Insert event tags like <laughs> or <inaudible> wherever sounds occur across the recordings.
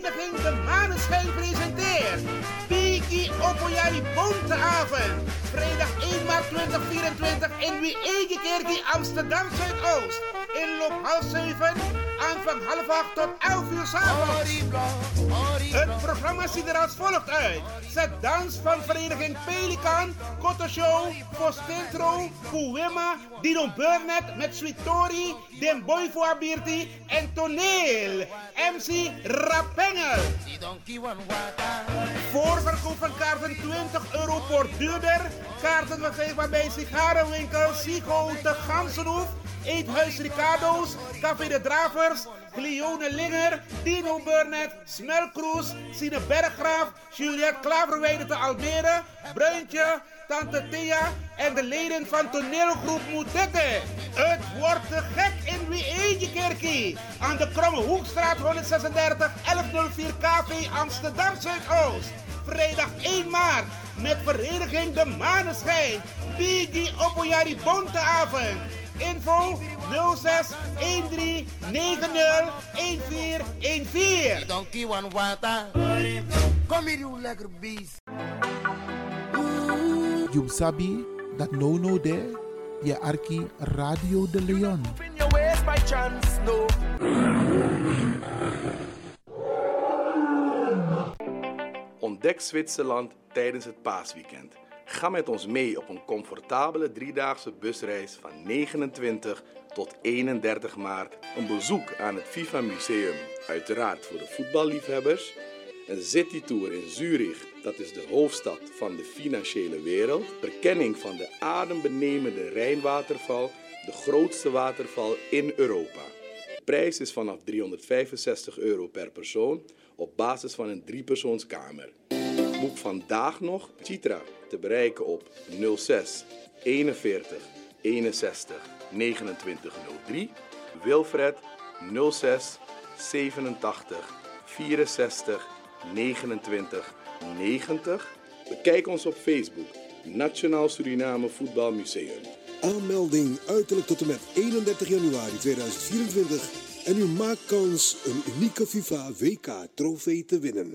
Vereniging De Maneschijn presenteert Biki Opoyari Bonteavond. Vrijdag 1 maart 2024 in Wiegekerkie Amsterdam Zuidoost. Inloop half 7, aanvang half 8 tot 11 uur s'avonds. Het programma ziet er als volgt uit. Zet dans van vereniging Pelikan, Koto Show, Postintro, Kuwema, Dino Burnett met Sweet Tori, Den Boy voor Abirti en Toneel. MC Rapengel. Voorverkoop van kaarten 20 euro voor duurder. Kaarten verkrijgbaar bij sigarenwinkel Sigo de Gansenhoef. Eethuis Ricardo's, Café de Dravers, Cleone Linger, Dino Burnett, Smelkroes, Sine Berggraaf, Juliette Klaverweide te Almere, Bruintje, Tante Thea en de leden van toneelgroep Moetette. Het wordt gek in Wie Kerkie. Aan de Kromme Hoekstraat 136 1104 KV Amsterdam Zuidoost. Vrijdag 1 maart met vereniging De Maneschijn. Bigi Opoyari Bonteavond. Info 06 13 90 1414. Donkey one water. Kom hier, you lekker beest. You sabi that no no there, je arki Radio de Leon. In your waist by chance, no. Ontdek Zwitserland tijdens het paasweekend. Ga met ons mee op een comfortabele driedaagse busreis van 29 tot 31 maart. Een bezoek aan het FIFA Museum, uiteraard voor de voetballiefhebbers. Een citytour in Zurich, dat is de hoofdstad van de financiële wereld. Verkenning van de adembenemende Rijnwaterval, de grootste waterval in Europa. De prijs is vanaf 365 euro per persoon op basis van een driepersoonskamer. Boek vandaag nog Citra te bereiken op 06 41 61 2903. Wilfred 06 87 64 29 90. Bekijk ons op Facebook Nationaal Suriname Voetbal Museum. Aanmelding uiterlijk tot en met 31 januari 2024 en u maakt kans een unieke FIFA WK trofee te winnen.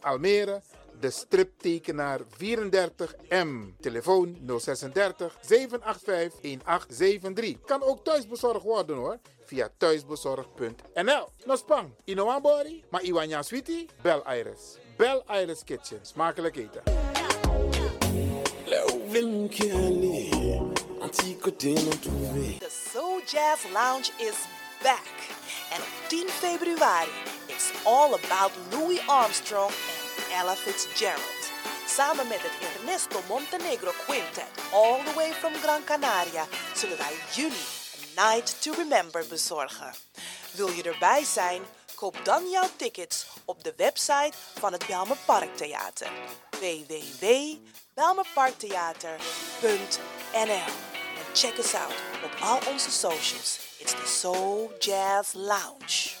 Almere, de striptekenaar 34M. Telefoon 036 785 1873. Kan ook thuisbezorgd worden hoor. Via thuisbezorg.nl. No spang, Inoambori, maar Iwanya Sweetie, bel Iris. Bel Iris Kitchen. Smakelijk eten. The Soul Jazz Lounge is back. En op 10 februari, it's all about Louis Armstrong en Ella Fitzgerald. Samen met het Ernesto Montenegro Quintet, all the way from Gran Canaria, zullen wij jullie een Night to Remember bezorgen. Wil je erbij zijn? Koop dan jouw tickets op de website van het Belmer Parktheater. www.belmerparktheater.nl En check us out op al onze socials. It's the Soul Jazz Lounge.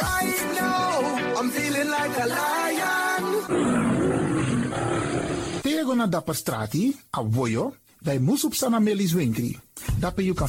Right now, I'm feeling like a lion. Tego dapper strati, a voyo, dai musup sana. Dapper you kan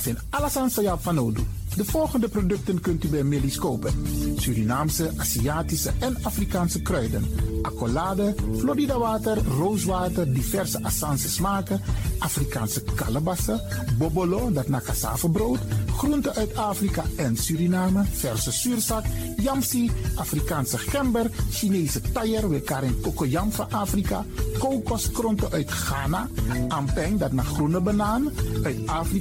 aan sa van nodu. De volgende producten kunt u bij Millie's kopen. Surinaamse, Aziatische en Afrikaanse kruiden. Accolade, Florida water, rooswater, diverse Assange smaken. Afrikaanse kalebassen, bobolo, dat na cassavebrood. Groenten uit Afrika en Suriname, verse zuurzak, yamsi, Afrikaanse gember, Chinese taier, we karin kokoyam van Afrika. Kokoskronten uit Ghana, ampeng, dat naar groene banaan, uit Afrika.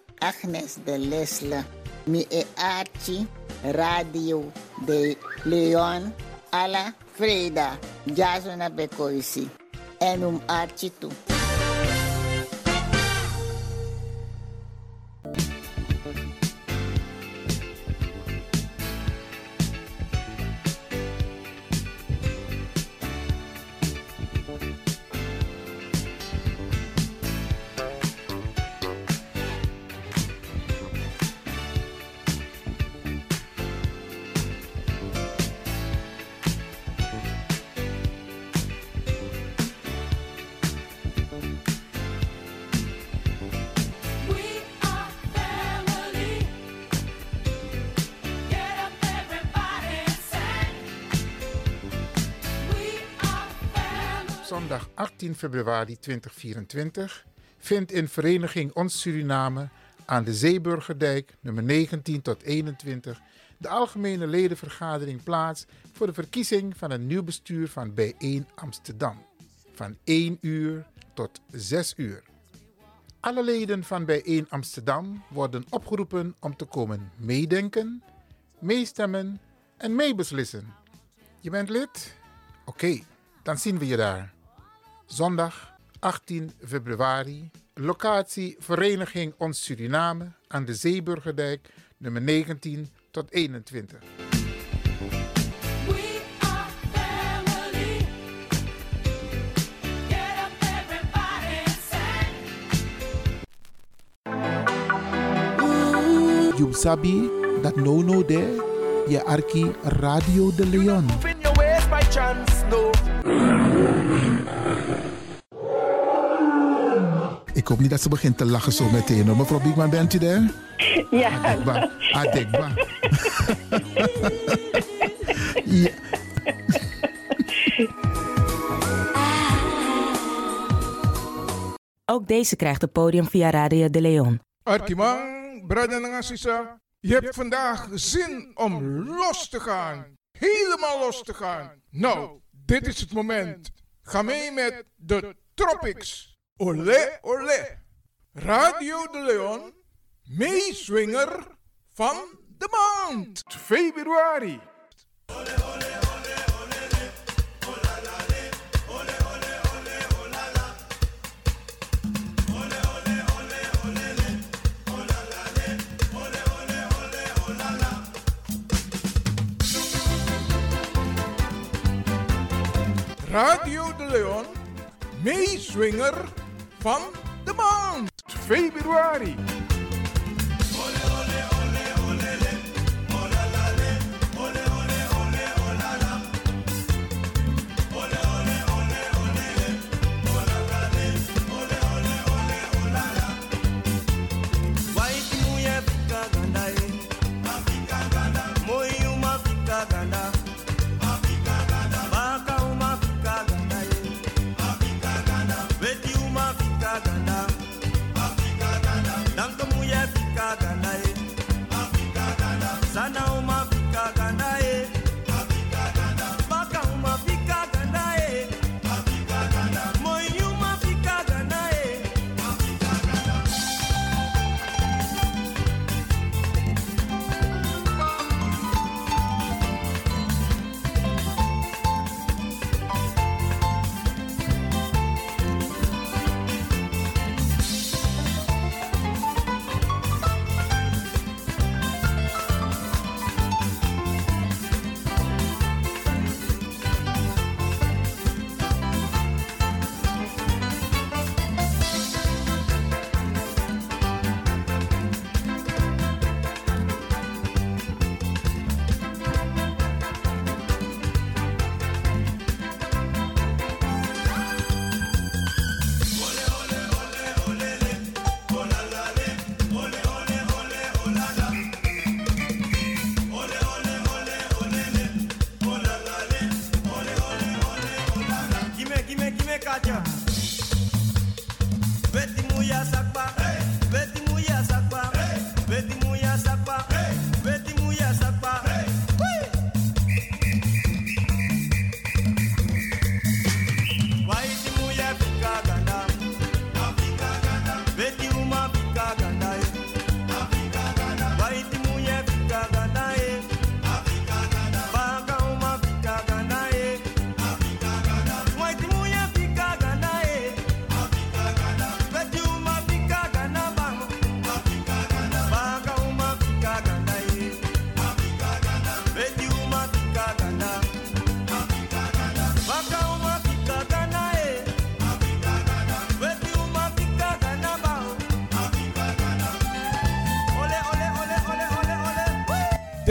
Agnes de Lesla, mi e Archi Radio de Leon, alla Freda, Jasona Becoisi, en um arti tu. 13 februari 2024 vindt in Vereniging Ons Suriname aan de Zeeburgerdijk nummer 19 tot 21 de algemene ledenvergadering plaats voor de verkiezing van een nieuw bestuur van Bijeen Amsterdam van 1 uur tot 6 uur. Alle leden van Bijeen Amsterdam worden opgeroepen om te komen meedenken, meestemmen en meebeslissen. Je bent lid? Oké, dan zien we je daar. Zondag 18 februari, locatie Vereniging Ons Suriname aan de Zeeburgerdijk nummer 19 tot 21. You sabi that no no there, je arki Radio de Leon. In your ways by chance, no. Ik hoop niet dat ze begint te lachen zo meteen. hoor. Mevrouw Biekman, bent u daar? Ja. Adekba. Adekba. ja. Ook deze krijgt het podium via Radio de Leon. Arkimang, brada en assisa, je hebt vandaag zin om los te gaan. Helemaal los te gaan. Nou, dit is het moment. Ga mee met de Tropics. Olé, olé. Radio de Leon, meeswinger van de maand. Februari. Olé, olé, Radio de Leon, meeswinger van de maand. Februari.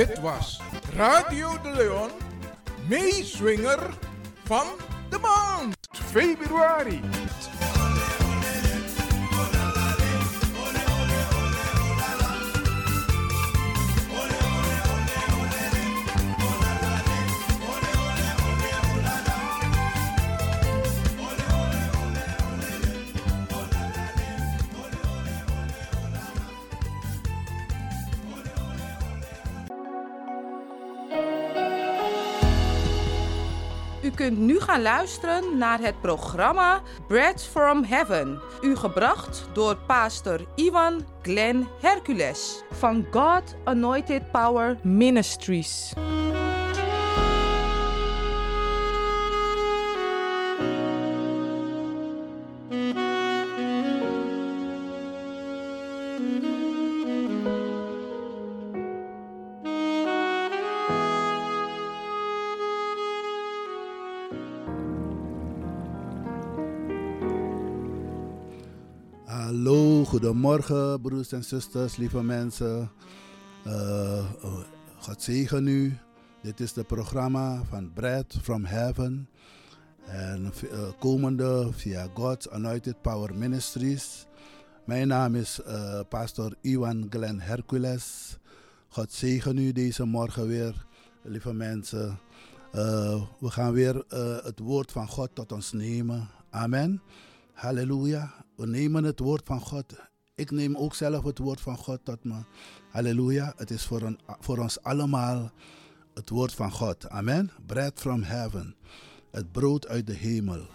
Dit was Radio de Leon, meeswinger van de maand. Februari. Kunt nu gaan luisteren naar het programma Bread from Heaven. U gebracht door pastor Ivan Glenn Hercules van God Anointed Power Ministries. Goedemorgen broers en zusters, lieve mensen. Uh, God zegen u. Dit is het programma van Bread from Heaven. En uh, komende via God's Anointed Power Ministries. Mijn naam is uh, pastor Iwan Glenn Hercules. God zegen u deze morgen weer, lieve mensen. we gaan weer het woord van God tot ons nemen. Amen. Halleluja. We nemen het woord van God. Ik neem ook zelf het woord van God tot me. Halleluja. Het is voor, een, voor ons allemaal het woord van God. Amen. Bread from heaven. Het brood uit de hemel.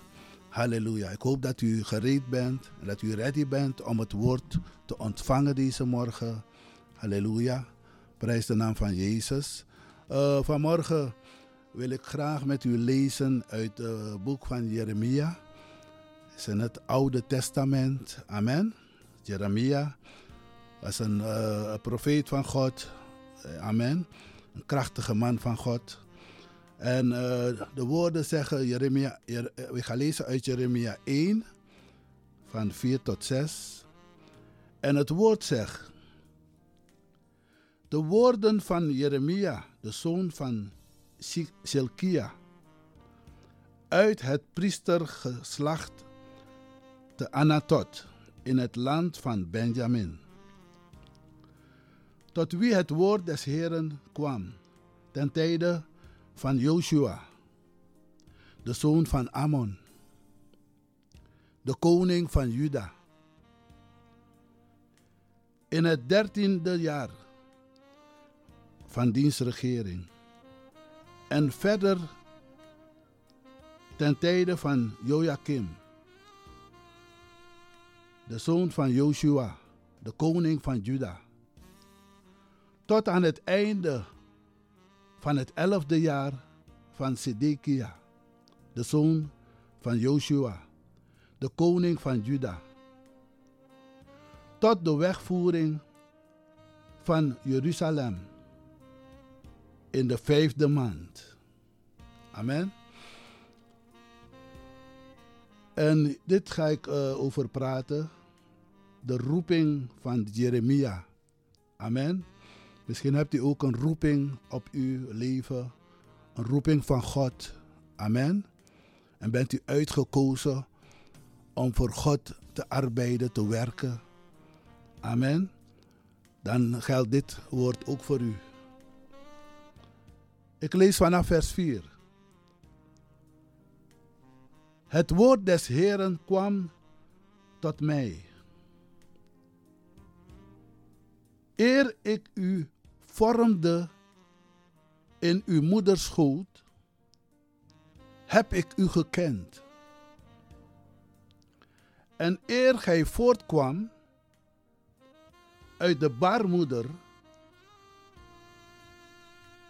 Halleluja. Ik hoop dat u gereed bent en dat u ready bent om het woord te ontvangen deze morgen. Halleluja. Prijs de naam van Jezus. Uh, vanmorgen wil ik graag met u lezen uit het boek van Jeremia is in het Oude Testament. Amen. Jeremia was een uh, profeet van God. Amen. Een krachtige man van God. En uh, de woorden zeggen, Jeremia, Jer, we gaan lezen uit Jeremia 1, van 4 tot 6. En het woord zegt, de woorden van Jeremia, de zoon van Silkia, uit het priestergeslacht te Anatot in het land van Benjamin. Tot wie het woord des Heeren kwam, ten tijde van Joshua, de zoon van Ammon, de koning van Juda. In het dertiende jaar van diens regering. En verder ten tijde van Joachim, de zoon van Joshua, de koning van Juda. Tot aan het einde van het elfde jaar van Sedekia, de zoon van Joshua, de koning van Juda. Tot de wegvoering van Jeruzalem in de vijfde maand. Amen. En dit ga ik uh, over praten. De roeping van Jeremia. Amen. Misschien hebt u ook een roeping op uw leven. Een roeping van God. Amen. En bent u uitgekozen om voor God te arbeiden, te werken. Amen. Dan geldt dit woord ook voor u. Ik lees vanaf vers 4. Het woord des Heeren kwam tot mij. Eer ik u vormde in uw moeders schoot, heb ik u gekend. En eer gij voortkwam uit de baarmoeder,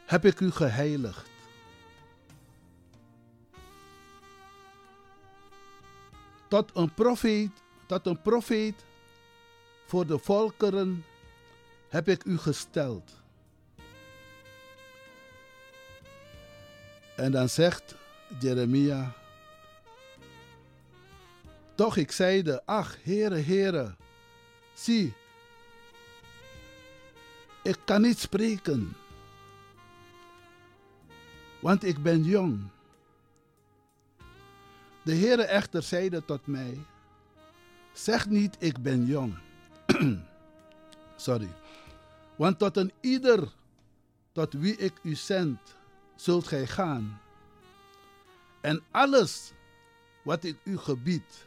heb ik u geheiligd. Tot een profeet, tot een profeet voor de volkeren heb ik u gesteld. En dan zegt Jeremia, toch ik zeide, ach, heren, heren, zie, ik kan niet spreken, want ik ben jong. De Heere echter zeide tot mij, zeg niet ik ben jong. <clears throat> Sorry. Want tot een ieder tot wie ik u zend, zult gij gaan. En alles wat ik u gebied,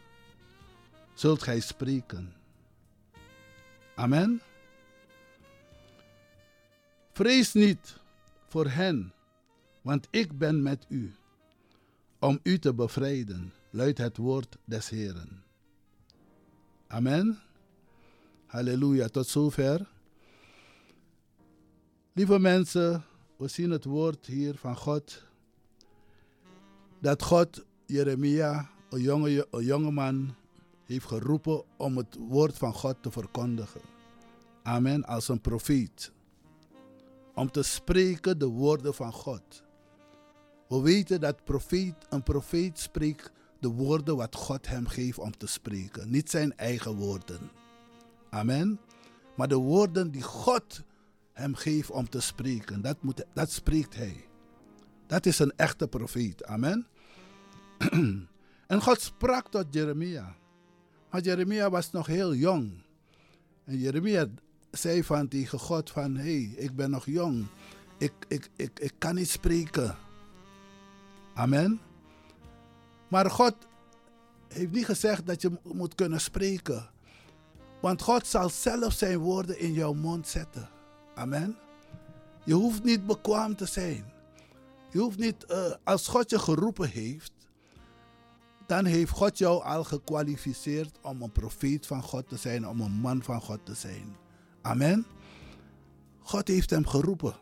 zult gij spreken. Amen. Vrees niet voor hen, want ik ben met u, om u te bevrijden, luidt het woord des Heeren. Amen. Halleluja, tot zover. Lieve mensen, we zien het woord hier van God. Dat God Jeremia, een jonge, een man, heeft geroepen om het woord van God te verkondigen. Amen, als een profeet. Om te spreken de woorden van God. We weten dat profeet, een profeet spreekt de woorden wat God hem geeft om te spreken. Niet zijn eigen woorden. Amen. Maar de woorden die God hem geeft om te spreken. Dat, moet, dat spreekt hij. Dat is een echte profeet. Amen. <clears throat> en God sprak tot Jeremia. Maar Jeremia was nog heel jong. En Jeremia zei van tegen God van... Hé, hey, ik ben nog jong. Ik, ik, ik, ik kan niet spreken. Amen. Maar God heeft niet gezegd dat je moet kunnen spreken. Want God zal zelf zijn woorden in jouw mond zetten. Amen. Je hoeft niet bekwaam te zijn. Je hoeft niet, uh, als God je geroepen heeft, dan heeft God jou al gekwalificeerd om een profeet van God te zijn, om een man van God te zijn. Amen. God heeft hem geroepen.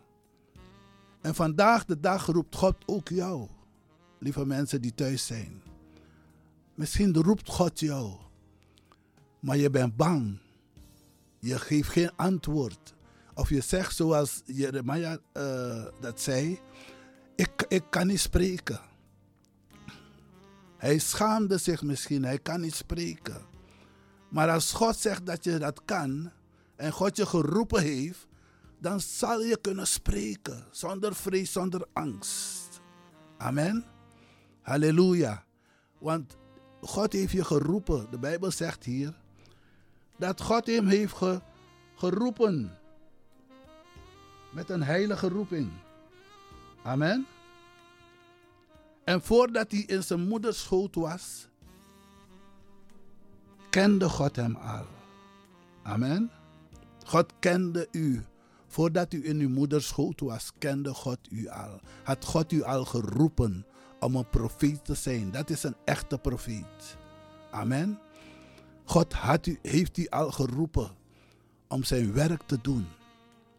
En vandaag de dag roept God ook jou, lieve mensen die thuis zijn. Misschien roept God jou, maar je bent bang. Je geeft geen antwoord. Of je zegt zoals Jeremia uh, dat zei: ik, ik kan niet spreken. Hij schaamde zich misschien, hij kan niet spreken. Maar als God zegt dat je dat kan en God je geroepen heeft, dan zal je kunnen spreken zonder vrees, zonder angst. Amen. Halleluja. Want God heeft je geroepen. De Bijbel zegt hier dat God hem heeft geroepen met een heilige roeping. Amen. En voordat hij in zijn moeders schoot was, kende God hem al. Amen. God kende u. Voordat u in uw moeders schoot was, kende God u al. Had God u al geroepen om een profeet te zijn. Dat is een echte profeet. Amen. God had u, heeft u al geroepen om zijn werk te doen.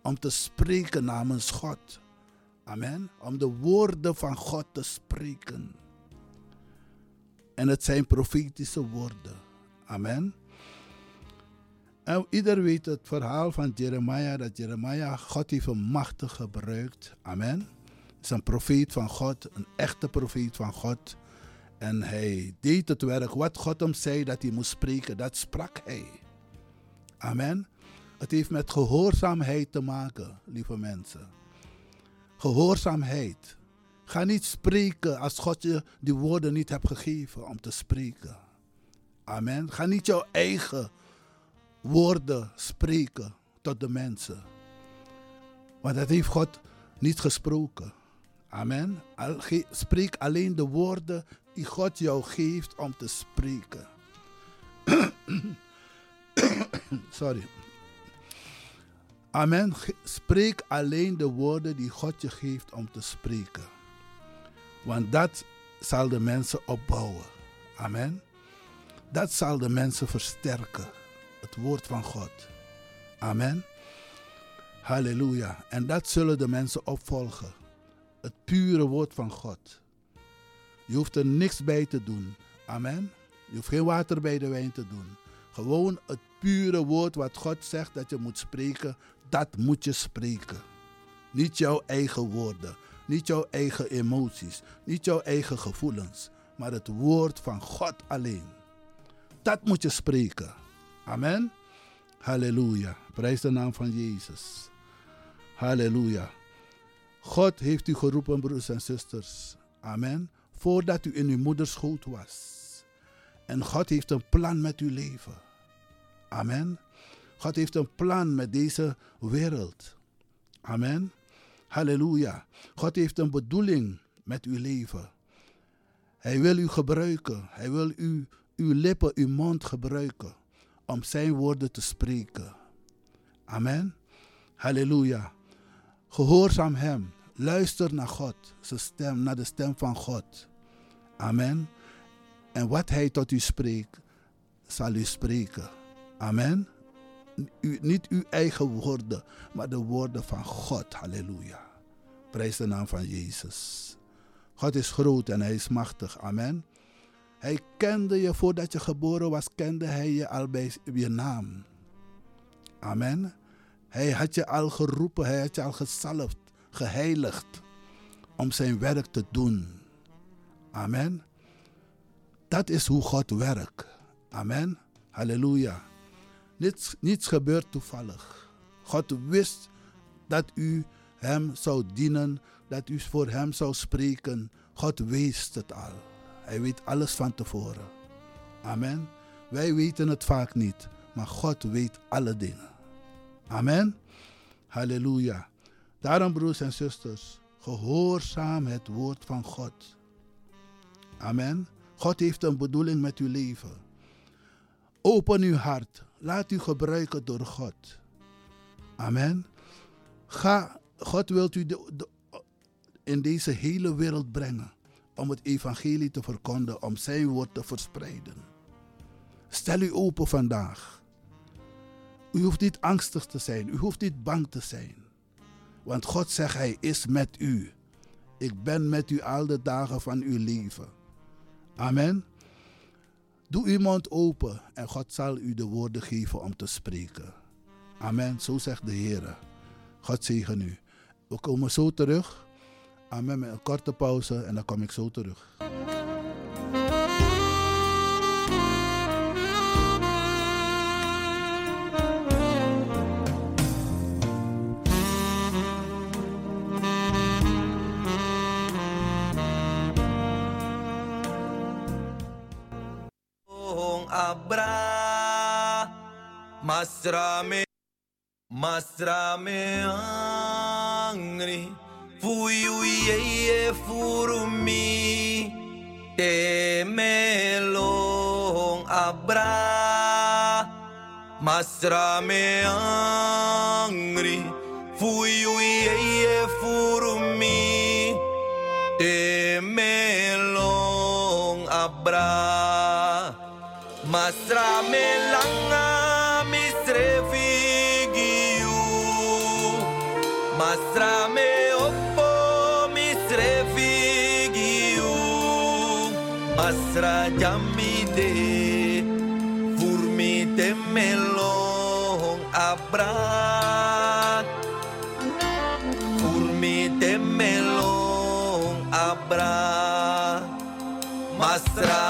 Om te spreken namens God. Amen. Om de woorden van God te spreken. En het zijn profetische woorden. Amen. En ieder weet het verhaal van Jeremia, dat Jeremia God heeft een machtig gebruikt. Amen. Het is een profeet van God, een echte profeet van God. En hij deed het werk wat God hem zei dat hij moest spreken, dat sprak hij. Amen. Het heeft met gehoorzaamheid te maken, lieve mensen. Gehoorzaamheid. Ga niet spreken als God je die woorden niet hebt gegeven om te spreken. Amen. Ga niet jouw eigen woorden spreken tot de mensen. Want dat heeft God niet gesproken. Amen. Spreek alleen de woorden die God jou geeft om te spreken. <coughs> Sorry. Amen. Spreek alleen de woorden die God je geeft om te spreken. Want dat zal de mensen opbouwen. Amen. Dat zal de mensen versterken. Het woord van God. Amen. Halleluja. En dat zullen de mensen opvolgen. Het pure woord van God. Je hoeft er niks bij te doen. Amen. Je hoeft geen water bij de wijn te doen. Gewoon het pure woord wat God zegt dat je moet spreken, dat moet je spreken. Niet jouw eigen woorden, niet jouw eigen emoties, niet jouw eigen gevoelens, maar het woord van God alleen. Dat moet je spreken. Amen. Halleluja. Prijs de naam van Jezus. Halleluja. God heeft u geroepen, broers en zusters. Amen. Voordat u in uw moeders schoot was. En God heeft een plan met uw leven. Amen. God heeft een plan met deze wereld. Amen. Halleluja. God heeft een bedoeling met uw leven. Hij wil u gebruiken. Hij wil u, uw lippen, uw mond gebruiken om zijn woorden te spreken. Amen. Halleluja. Gehoorzaam hem. Luister naar God, zijn stem, naar de stem van God. Amen. En wat hij tot u spreekt, zal u spreken. Amen. Niet uw eigen woorden, maar de woorden van God. Halleluja. Prijs de naam van Jezus. God is groot en hij is machtig. Amen. Hij kende je voordat je geboren was, kende hij je al bij je naam. Amen. Hij had je al geroepen, hij had je al gezalfd, geheiligd om zijn werk te doen. Amen. Dat is hoe God werkt. Amen. Halleluja. Niets, niets gebeurt toevallig. God wist dat u hem zou dienen, dat u voor hem zou spreken. God wist het al. Hij weet alles van tevoren. Amen. Wij weten het vaak niet, maar God weet alle dingen. Amen. Halleluja. Daarom, broers en zusters, gehoorzaam het woord van God. Amen. God heeft een bedoeling met uw leven. Open uw hart. Laat u gebruiken door God. Amen. Ga, God wilt u de, in deze hele wereld brengen om het evangelie te verkondigen, om zijn woord te verspreiden. Stel u open vandaag. U hoeft niet angstig te zijn, u hoeft niet bang te zijn. Want God zegt, Hij is met u. Ik ben met u al de dagen van uw leven. Amen. Doe uw mond open en God zal u de woorden geven om te spreken. Amen. Zo zegt de Heer. God zegen u. We komen zo terug. Amen. Met een korte pauze en dan kom ik zo terug. Abra Masrame Masrame angri. Fui Fuyu ye furumi Temelong abra Masrame angri. Fui Fuyu ye furumi Temelong abra Astra melanga mistre figiu Mastra me oppo mistre figiu jamide Furmite melon abrat Furmite melon abrat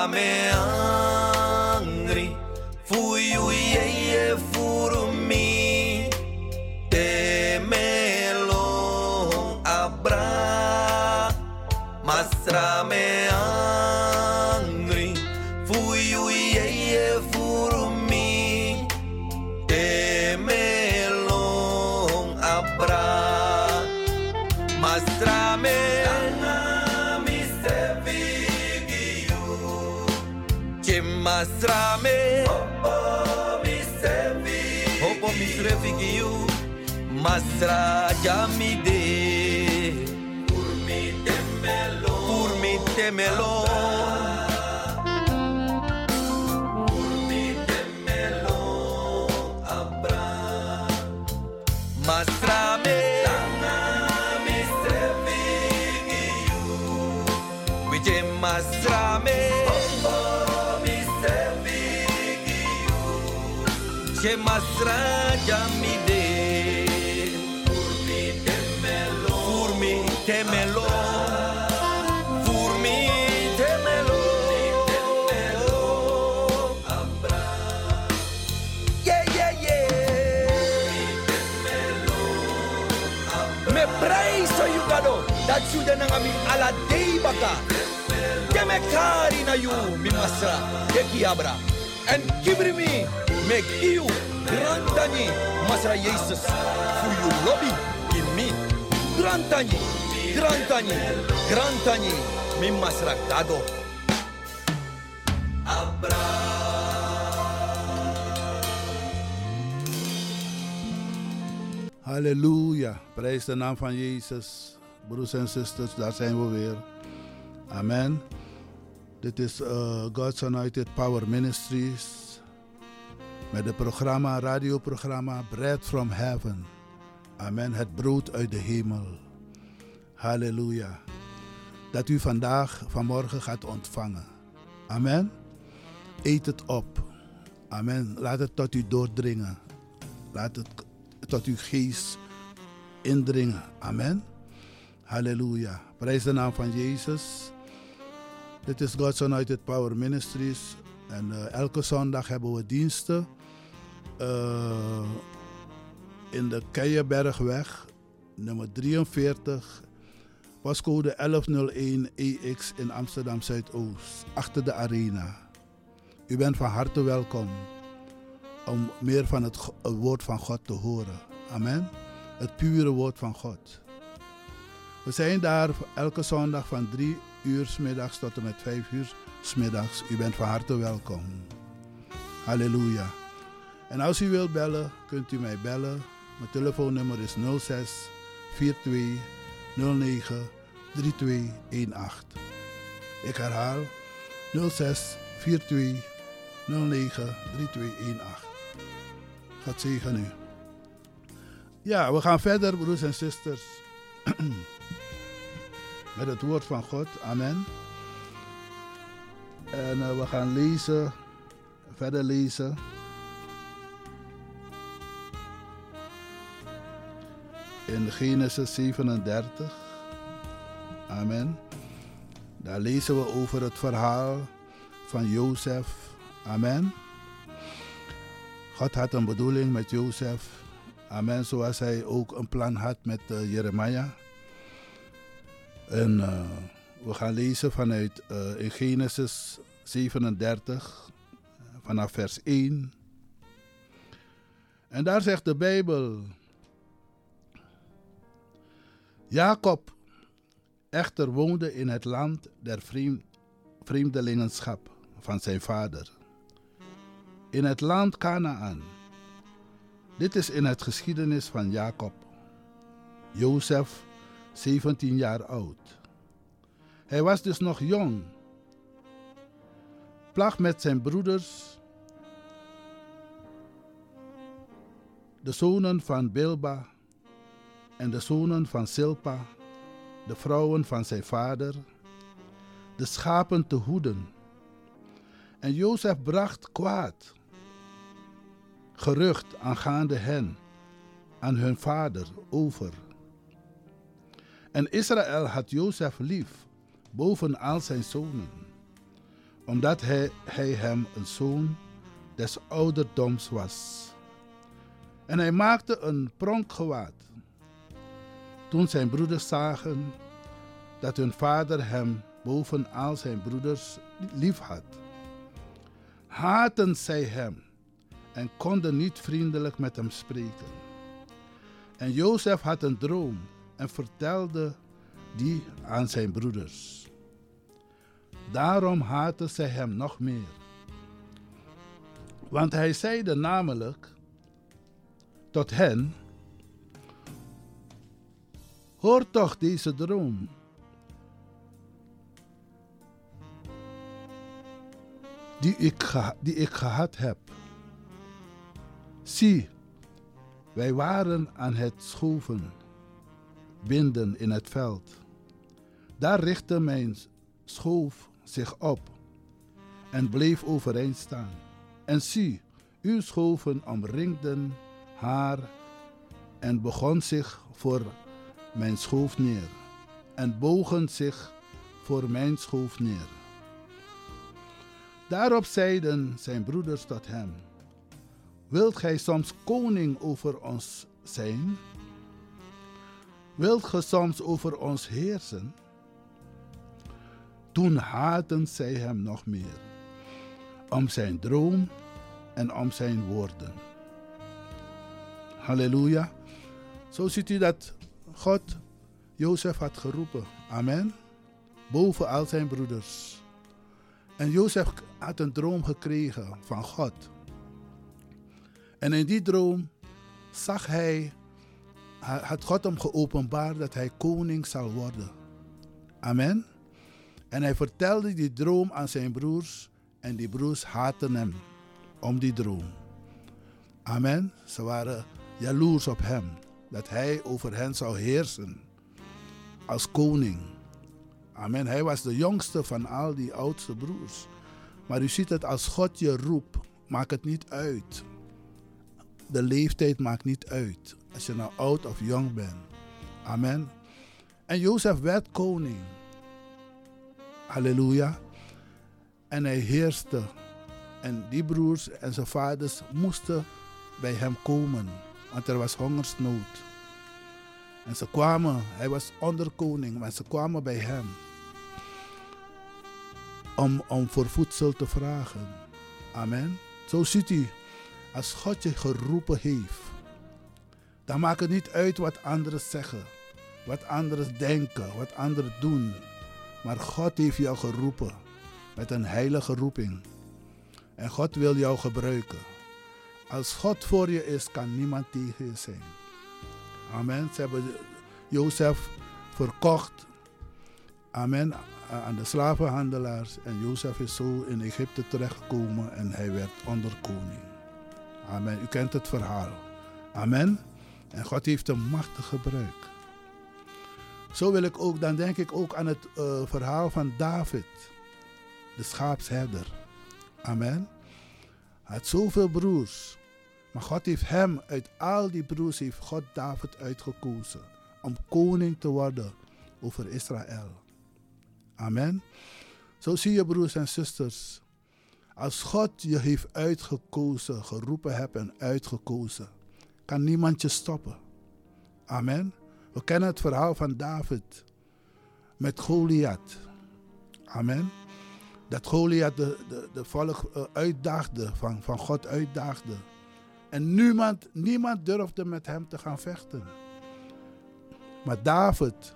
me masrame Opo misrevi Opo misrevi giu Masra jamide. Urmi temelo. Urmi temelo. mi dê. Furmi temelo, furmi temelo. Yeah, yeah, yeah. Me pray so you gado, that you denangami ala deibaka. Uh, Temekari na you, mi masra, deki abra. And give me, make you grantani Masra Jesus for you lobby in me Grantani Grantani Grantani Mi masra gado Halleluja. Prijs de naam van Jezus. Broers en zusters, daar zijn we weer. Amen. Dit is uh, God's Anointed Power Ministries. Met het programma, radioprogramma Bread from Heaven. Amen. Het brood uit de hemel. Halleluja. Dat u vandaag, vanmorgen gaat ontvangen. Amen. Eet het op. Amen. Laat het tot u doordringen. Laat het tot uw geest indringen. Amen. Halleluja. Prijs de naam van Jezus. Dit is God's United Power Ministries. En uh, elke zondag hebben we diensten. Uh, in de Keienbergweg, nummer 43, pascode 1101 EX in Amsterdam Zuidoost, achter de arena. U bent van harte welkom om meer van het, het woord van God te horen. Amen. Het pure woord van God. We zijn daar elke zondag van 3 uur s middags tot en met 5 uur s middags. U bent van harte welkom. Halleluja. En als u wilt bellen, kunt u mij bellen. Mijn telefoonnummer is 06 42 09 3218. Ik herhaal 06 42 09 3218. God zegen u. Ja, we gaan verder, broers en zusters. <clears throat> Met het woord van God. Amen. En uh, we gaan lezen, verder lezen. In Genesis 37. Amen. Daar lezen we over het verhaal van Jozef. Amen. God had een bedoeling met Jozef. Amen. Zoals hij ook een plan had met uh, Jeremia. En uh, we gaan lezen vanuit in Genesis 37, vanaf vers 1. En daar zegt de Bijbel. Jacob echter woonde in het land der vreemd, vreemdelingenschap van zijn vader. In het land Canaan. Dit is in het geschiedenis van Jacob. Jozef, 17 jaar oud. Hij was dus nog jong. Plag met zijn broeders, de zonen van Bilba en de zonen van Silpa, de vrouwen van zijn vader, de schapen te hoeden. En Jozef bracht kwaad, gerucht aangaande hen, aan hun vader over. En Israël had Jozef lief boven al zijn zonen, omdat hij, hij hem een zoon des ouderdoms was. En hij maakte een pronkgewaad. Toen zijn broeders zagen dat hun vader hem boven al zijn broeders lief had, haatten zij hem en konden niet vriendelijk met hem spreken. En Jozef had een droom en vertelde die aan zijn broeders. Daarom haatten zij hem nog meer. Want hij zeide namelijk tot hen: Hoor toch deze droom. Die ik, die ik gehad heb. Zie, wij waren aan het schoven, binden in het veld. Daar richtte mijn schoof zich op en bleef overeind staan. En zie, uw schoven omringden haar en begon zich voor mijn schoof neer en bogen zich voor mijn schoof neer. Daarop zeiden zijn broeders tot hem: Wilt gij soms koning over ons zijn? Wilt gij soms over ons heersen? Toen haatten zij hem nog meer, om zijn droom en om zijn woorden. Halleluja. Zo ziet u dat God Jozef had geroepen. Amen. Boven al zijn broeders. En Jozef had een droom gekregen van God. En in die droom zag hij, had God hem geopenbaard dat hij koning zal worden. Amen. En hij vertelde die droom aan zijn broers en die broers haatten hem om die droom. Amen. Ze waren jaloers op hem, dat hij over hen zou heersen als koning. Amen. Hij was de jongste van al die oudste broers. Maar u ziet het, als God je roept, maakt het niet uit. De leeftijd maakt niet uit. Als je nou oud of jong bent. Amen. En Jozef werd koning. Halleluja. En hij heerste. En die broers en zijn vaders moesten bij hem komen, want er was hongersnood. En ze kwamen, hij was onderkoning, maar ze kwamen bij hem om, om voor voedsel te vragen. Amen. Zo ziet u, als God je geroepen heeft, dan maakt het niet uit wat anderen zeggen, wat anderen denken, wat anderen doen. Maar God heeft jou geroepen met een heilige roeping. En God wil jou gebruiken. Als God voor je is, kan niemand tegen je zijn. Amen. Ze hebben Jozef verkocht. Amen. Aan de slavenhandelaars. En Jozef is zo in Egypte terechtgekomen en hij werd onderkoning. Amen. U kent het verhaal. Amen. En God heeft hem machtig gebruikt. Zo wil ik ook, dan denk ik ook aan het uh, verhaal van David, de schaapsherder. Amen. Hij had zoveel broers. Maar God heeft hem, uit al die broers, heeft God David uitgekozen. Om koning te worden over Israël. Amen. Zo zie je broers en zusters. Als God je heeft uitgekozen, geroepen hebt en uitgekozen, kan niemand je stoppen. Amen. We kennen het verhaal van David met Goliath. Amen. Dat Goliath de, de, de volk uh, uitdaagde, van, van God uitdaagde. En niemand, niemand durfde met hem te gaan vechten. Maar David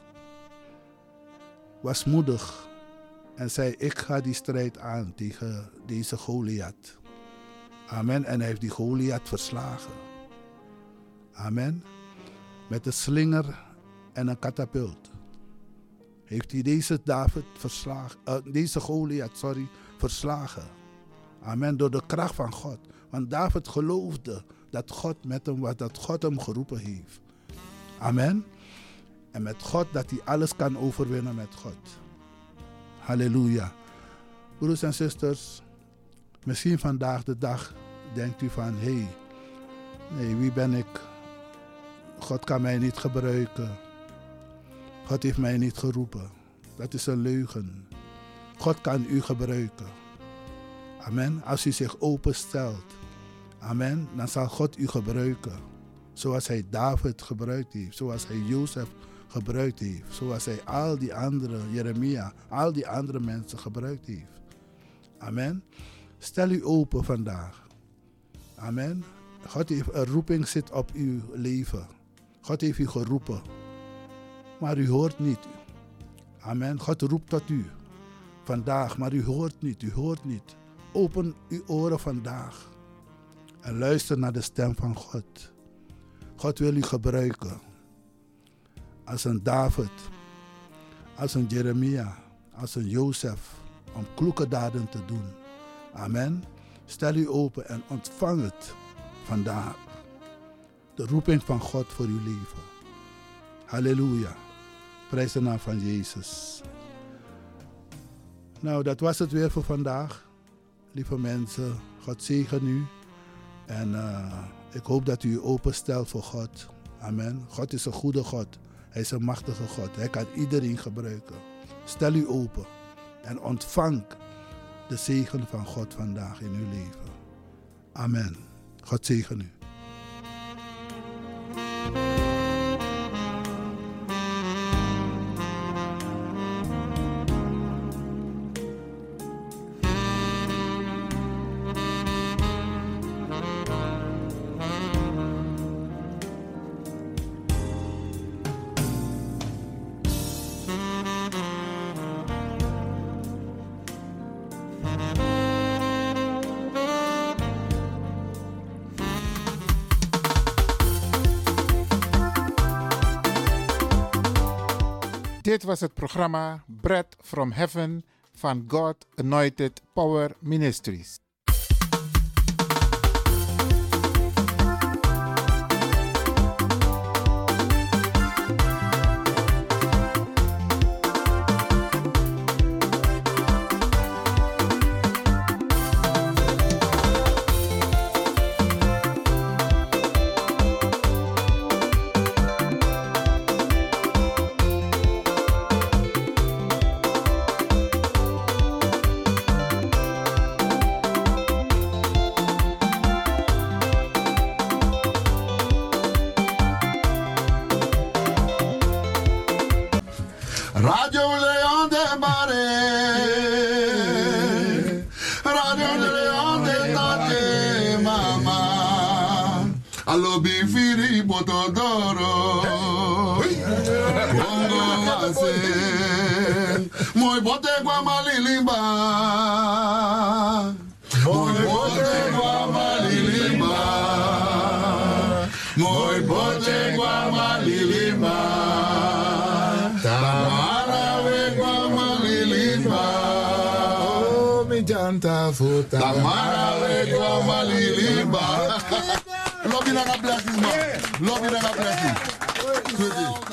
was moedig en zei: Ik ga die strijd aan tegen deze Goliath. Amen. En hij heeft die Goliath verslagen. Amen. Met een slinger en een katapult. Heeft hij deze David verslagen, uh, deze Goliath, sorry, verslagen. Amen. Door de kracht van God. Want David geloofde dat God met hem was, dat God hem geroepen heeft. Amen. En met God dat hij alles kan overwinnen met God. Halleluja. Broers en zusters, misschien vandaag de dag denkt u van, hé, hey, nee, wie ben ik? God kan mij niet gebruiken. God heeft mij niet geroepen. Dat is een leugen. God kan u gebruiken. Amen. Als u zich openstelt. Amen. Dan zal God u gebruiken. Zoals hij David gebruikt heeft. Zoals hij Jozef gebruikt heeft. Zoals hij al die andere, Jeremia, al die andere mensen gebruikt heeft. Amen. Stel u open vandaag. Amen. God heeft een roeping zit op uw leven. God heeft u geroepen. Maar u hoort niet. Amen. God roept tot u. Vandaag, maar u hoort niet. U hoort niet. Open uw oren vandaag. En luister naar de stem van God. God wil u gebruiken. Als een David. Als een Jeremia. Als een Jozef. Om kloeke daden te doen. Amen. Stel u open en ontvang het vandaag. De roeping van God voor uw leven. Halleluja. Prijs de naam van Jezus. Nou, dat was het weer voor vandaag. Lieve mensen, God zegen u. En uh, ik hoop dat u u openstelt voor God. Amen. God is een goede God. Hij is een machtige God. Hij kan iedereen gebruiken. Stel u open en ontvang de zegen van God vandaag in uw leven. Amen. God zegen u. Dit was het programma Bread from Heaven van God Anointed Power Ministries. We gwa malilimba. Love you and God bless you, man. Love you and God bless you. Sweetie.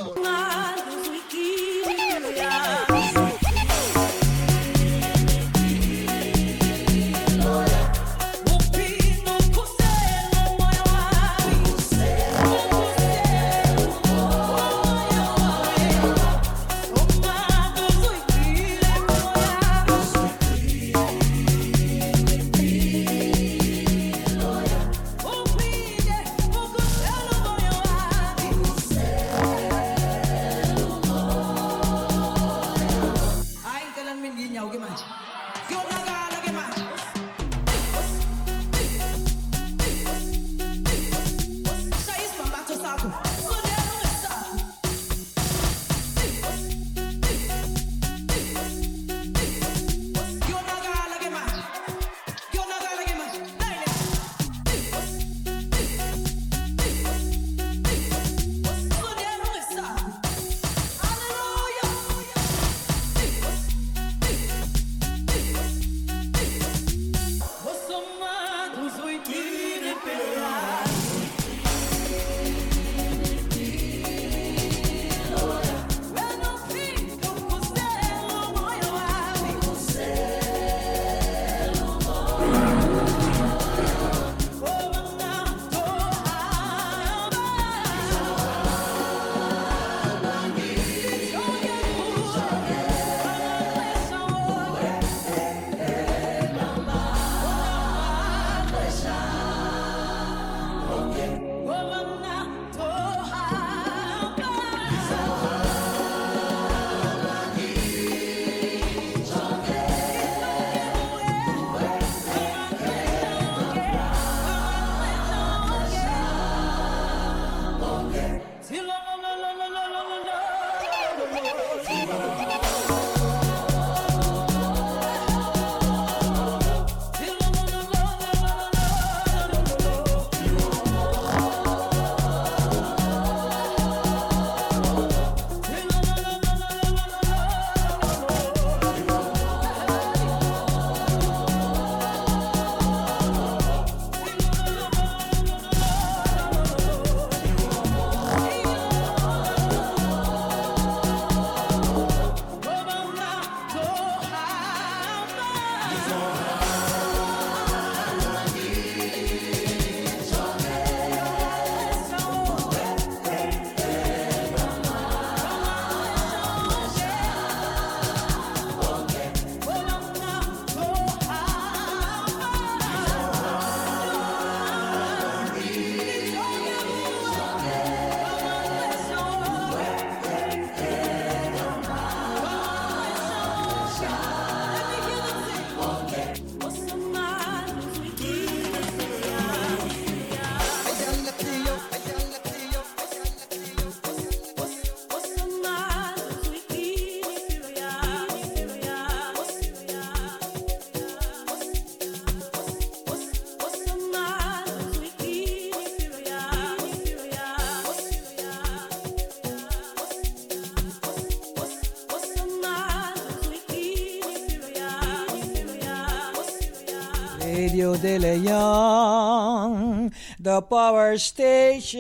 Radio De Leon, the power station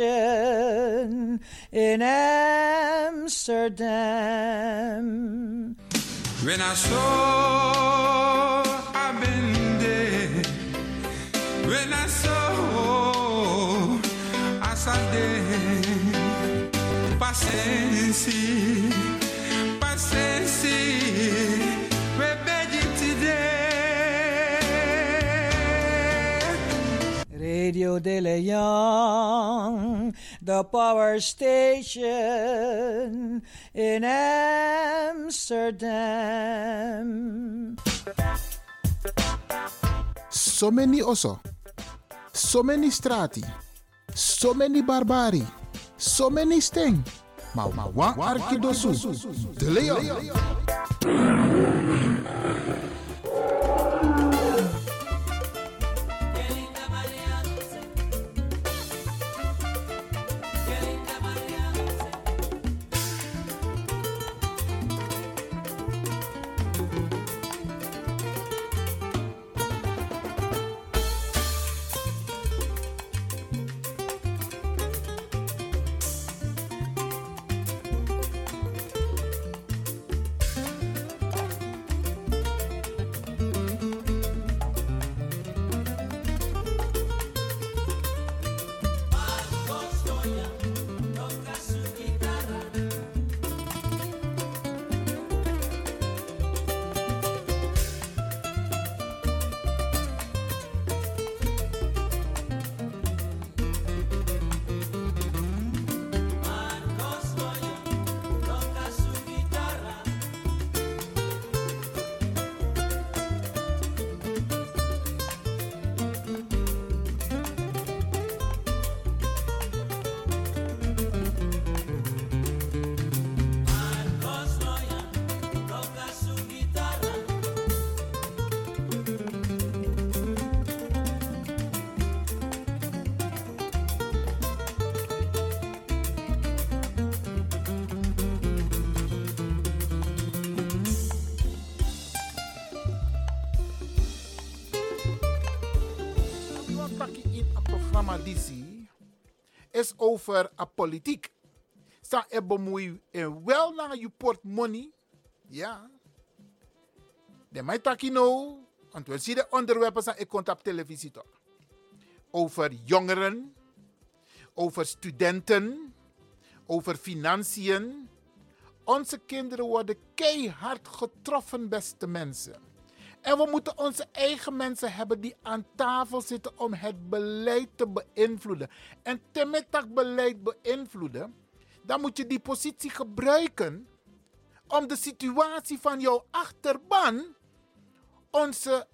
in Amsterdam. When I saw I've been there, when I saw I saw there, paciência, paciência, Radio De Leon, the power station in Amsterdam. So many oso. So many strati. So many barbari. So many sting. Ma, wa arkidosu. De Leon. Een programma disi is over a politiek. Sta e bemoei en wel naar je portemonnee. Ja. De mij taki no. Want we zien de onderwerpen zijn ik op televisie toch. Over jongeren. Over studenten. Over financiën. Onze kinderen worden keihard getroffen, beste mensen. En we moeten onze eigen mensen hebben die aan tafel zitten om het beleid te beïnvloeden. En dat beleid beïnvloeden, dan moet je die positie gebruiken om de situatie van jouw achterban, onze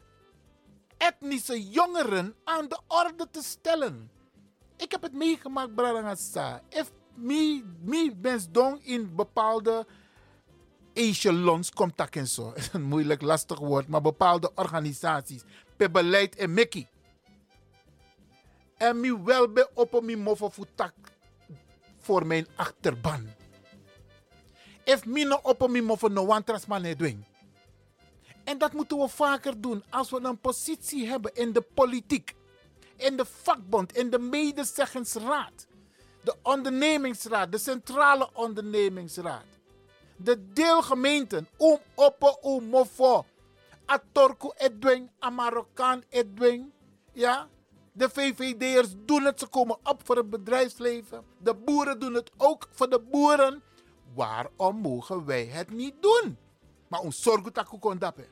etnische jongeren, aan de orde te stellen. Ik heb het meegemaakt, Brarangasa. If me, me bens dong in bepaalde echelons komt dat en zo. <laughs> is een moeilijk, lastig woord, maar bepaalde organisaties. Per beleid en Mickey. En mi wel be op mi mofo futak voor mijn achterban. If mi op mi mofo no one trasman doen. En dat moeten we vaker doen als we een positie hebben in de politiek, in de vakbond, in de medezeggingsraad, de ondernemingsraad, de centrale ondernemingsraad de deelgemeenten om op om mofo. A Torku Edwin, a Marokkaan Edwin. Ja, de VVD'ers doen het, ze komen op voor het bedrijfsleven. De boeren doen het ook voor de boeren. Waarom mogen wij het niet doen? Maar ons zorgen dat ik kon dappen.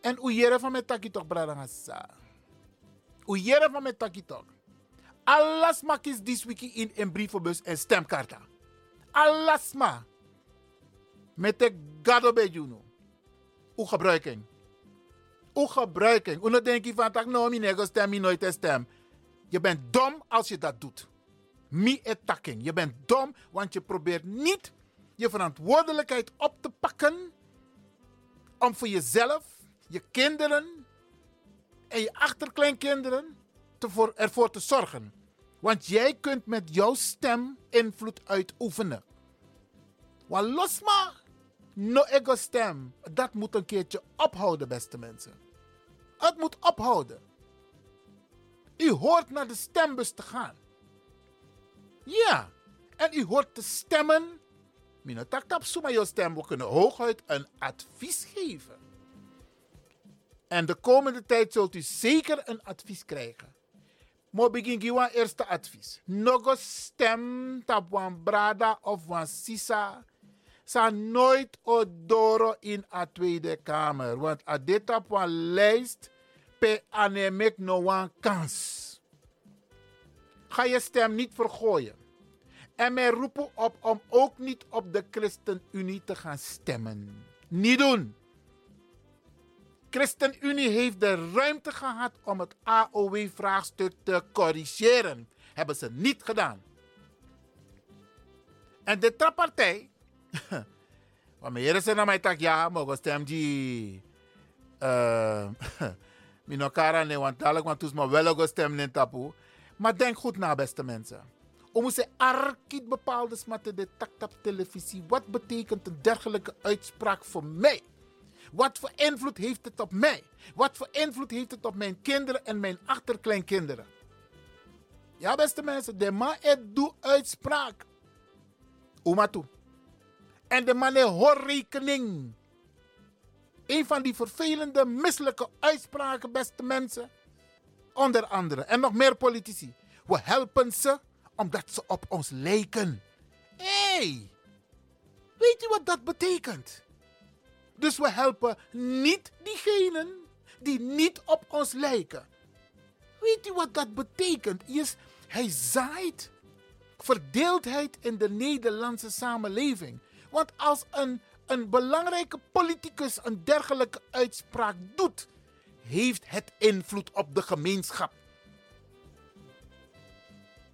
En hoe van mijn takkie toch, bradangasa. Hoe jere van mijn takkie toch. Alles maak is this week in een brievenbus en stemkaarten. Alles maar met de gado bij juno. Hoe gebruiking? Hoe gebruiking? Hoe denk je van, no, mi nego stem, mi nooit stem. Je bent dom als je dat doet. Mi attacking. Je bent dom, want je probeert niet je verantwoordelijkheid op te pakken om voor jezelf, je kinderen en je achterkleinkinderen te voor, ervoor te zorgen. Want jij kunt met jouw stem invloed uitoefenen. Want los maar, no ego stem. Dat moet een keertje ophouden, beste mensen. Het moet ophouden. U hoort naar de stembus te gaan. Ja, en u hoort te stemmen. Minotaktap Suma, jouw stem. We kunnen hooguit een advies geven. En de komende tijd zult u zeker een advies krijgen. Maar begin giwa eerste advies. Nogo stem tap wan brada of wan sisa. Sa nooit odoro in a Tweede Kamer. Want a dit lijst pe anemek no kans. Ga je stem niet vergooien. En mij roepen op om ook niet op de ChristenUnie te gaan stemmen. Niet doen. ChristenUnie heeft de ruimte gehad om het AOW-vraagstuk te corrigeren. Hebben ze niet gedaan. En de trappartij. <laughs> Want mijn ze naar mij tak ja, mogen stem die. Uh, <laughs> Minokara ne want dadelijk want maar wel stem in tapu. Maar denk goed na, beste mensen. We moeten arkiet bepaalde smatten de taktap televisie. Wat betekent een dergelijke uitspraak voor mij? Wat voor invloed heeft het op mij? Wat voor invloed heeft het op mijn kinderen en mijn achterkleinkinderen? Ja, beste mensen, de het doet uitspraak. Oma toe. En de man heeft rekening. Een van die vervelende, misselijke uitspraken, beste mensen. Onder andere. En nog meer politici. We helpen ze omdat ze op ons lijken. Hey, weet u wat dat betekent? Dus we helpen niet diegenen die niet op ons lijken. Weet u wat dat betekent? Is, hij zaait verdeeldheid in de Nederlandse samenleving. Want als een, een belangrijke politicus een dergelijke uitspraak doet, heeft het invloed op de gemeenschap.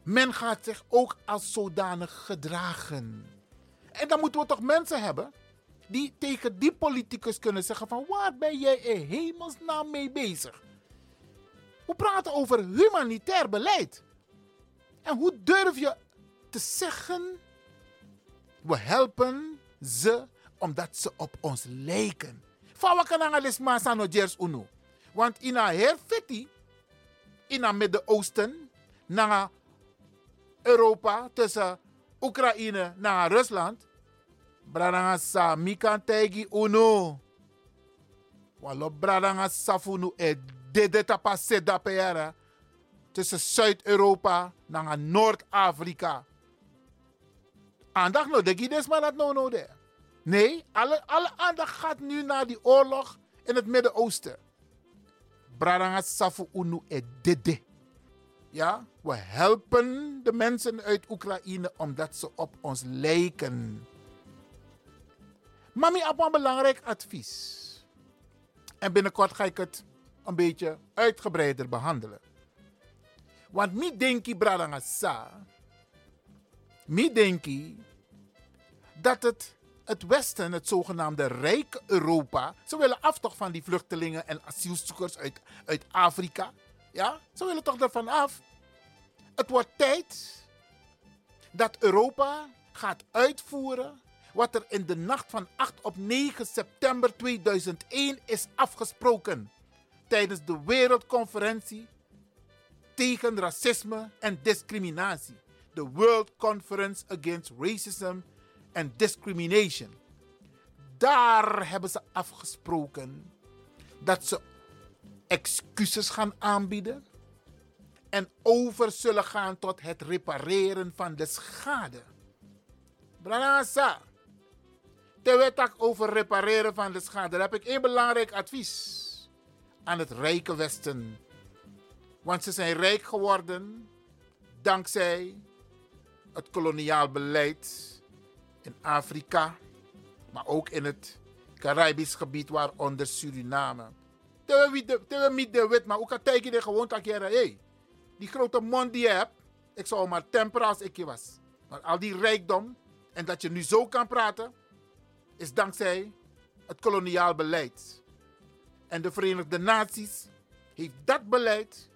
Men gaat zich ook als zodanig gedragen. En dan moeten we toch mensen hebben die tegen die politicus kunnen zeggen van waar ben jij in hemelsnaam mee bezig? We praten over humanitair beleid. En hoe durf je te zeggen, helpen ze omdat ze op ons lijken. Van wat kan alles maar no jers unu? Want in heel fiti, in het Midden-Oosten, naar Europa, tussen Oekraïne naar Rusland, bradanga sa mi kan tegi uno. Walo bradanga safunu e dede tapa seda peera. Tussen Zuid-Europa naar Noord-Afrika. Aandacht no, de gides maar dat no no de. Nee, alle, alle aandacht gaat nu naar die oorlog in het Midden-Oosten. Bradanga safu unu dede. Ja, we helpen de mensen uit Oekraïne omdat ze op ons lijken. Mami, heb een belangrijk advies. En binnenkort ga ik het een beetje uitgebreider behandelen. Want mi denki bradanga sa. Mi denki dat het, het Westen, het zogenaamde rijke Europa, ze willen af toch van die vluchtelingen en asielzoekers uit, uit Afrika. Ja, ze willen toch ervan af. Het wordt tijd dat Europa gaat uitvoeren wat er in de nacht van 8 op 9 september 2001 is afgesproken tijdens de Wereldconferentie tegen racisme en discriminatie. De World Conference Against Racism and Discrimination. Daar hebben ze afgesproken dat ze excuses gaan aanbieden en over zullen gaan tot het repareren van de schade. Branasa, terwijl over repareren van de schade, heb ik één belangrijk advies aan het rijke Westen. Want ze zijn rijk geworden dankzij het koloniaal beleid in Afrika, maar ook in het Caribisch gebied, waaronder Suriname. Terwijl niet de wet, maar ook kan tegen gewoon dat die grote mond die je hebt, ik zou maar temperen als ik je was. Maar al die rijkdom en dat je nu zo kan praten, is dankzij het koloniaal beleid. En de Verenigde Naties heeft dat beleid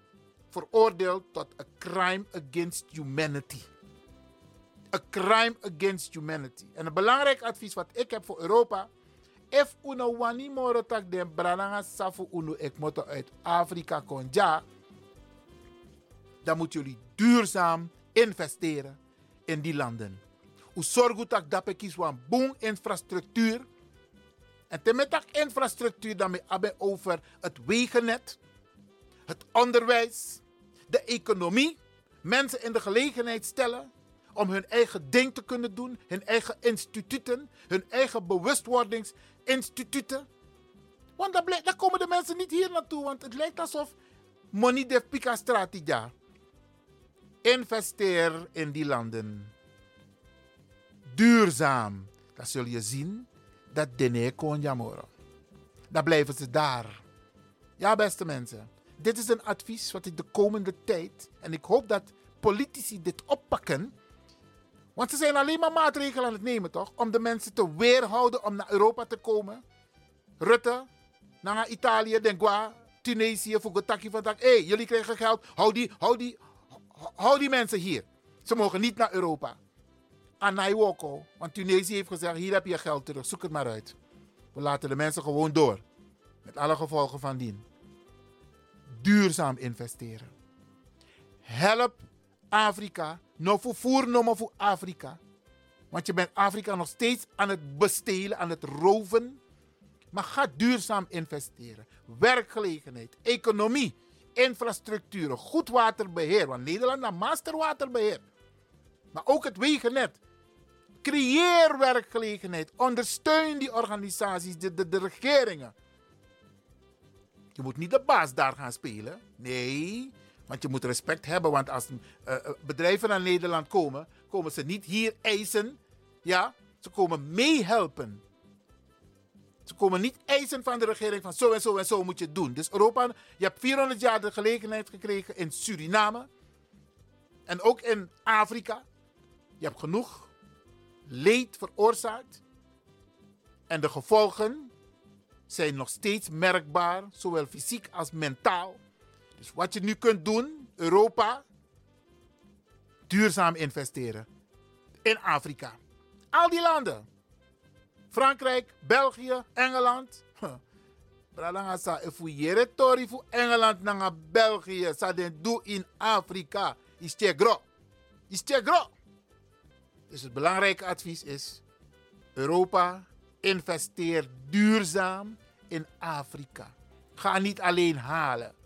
veroordeeld tot een crime against humanity. Een crime against humanity. En een belangrijk advies wat ik heb voor Europa if uno wani moro tak den brananga safu uno moto uit Afrika konja, dan moeten jullie duurzaam investeren in die landen. U zorgt dat dat kies van boom infrastructuur. En te met infrastructuur dan we over het wegennet, het onderwijs, de economie, mensen in de gelegenheid stellen om hun eigen ding te kunnen doen, hun eigen instituten, hun eigen bewustwordingsinstituten. Want dan komen de mensen niet hier naartoe, want het lijkt alsof money de pika strategia. Investeer in die landen. Duurzaam. Dan zul je zien dat Dene Konjamoro. Dan blijven ze daar. Ja, beste mensen. Dit is een advies wat ik de komende tijd, en ik hoop dat politici dit oppakken. Want ze zijn alleen maar maatregelen aan het nemen, toch? Om de mensen te weerhouden om naar Europa te komen. Rutte, naar Italië, Dengua, Tunesië, Fugotaki van Hé, hey, jullie krijgen geld. Hou die, hou, die, hou die mensen hier. Ze mogen niet naar Europa. Anaiwoko, want Tunesië heeft gezegd: hier heb je geld terug, zoek het maar uit. We laten de mensen gewoon door. Met alle gevolgen van dien. Duurzaam investeren. Help Afrika. No voor no voor Afrika. Want je bent Afrika nog steeds aan het bestelen, aan het roven. Maar ga duurzaam investeren. Werkgelegenheid, economie, infrastructuur, goed waterbeheer. Want Nederland heeft masterwaterbeheer. Maar ook het wegennet. Creëer werkgelegenheid. Ondersteun die organisaties, de, de, de regeringen. Je moet niet de baas daar gaan spelen. Nee, want je moet respect hebben. Want als uh, bedrijven naar Nederland komen, komen ze niet hier eisen. Ja, ze komen meehelpen. Ze komen niet eisen van de regering van zo en zo en zo moet je het doen. Dus Europa, je hebt 400 jaar de gelegenheid gekregen in Suriname. En ook in Afrika. Je hebt genoeg leed veroorzaakt. En de gevolgen zijn nog steeds merkbaar, zowel fysiek als mentaal. Dus wat je nu kunt doen, Europa, duurzaam investeren. In Afrika. Al die landen. Frankrijk, België, Engeland. Bradanga sa efuyere tori fu Engeland nanga België sa den do in Afrika. Is gro. Is gro. Dus het belangrijke advies is: Europa investeer duurzaam in Afrika. Ga niet alleen halen.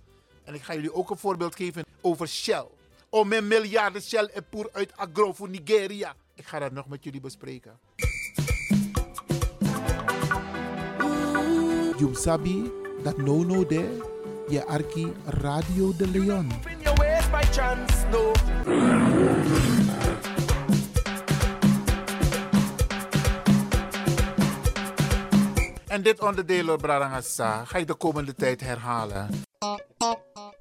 En ik ga jullie ook een voorbeeld geven over Shell. Om een miljarden Shell en poer uit agro voor Nigeria. Ik ga dat nog met jullie bespreken. You sabi dat no no de je arki Radio de Leon. En dit onderdeel, door Bradangasa, ga ik de komende tijd herhalen.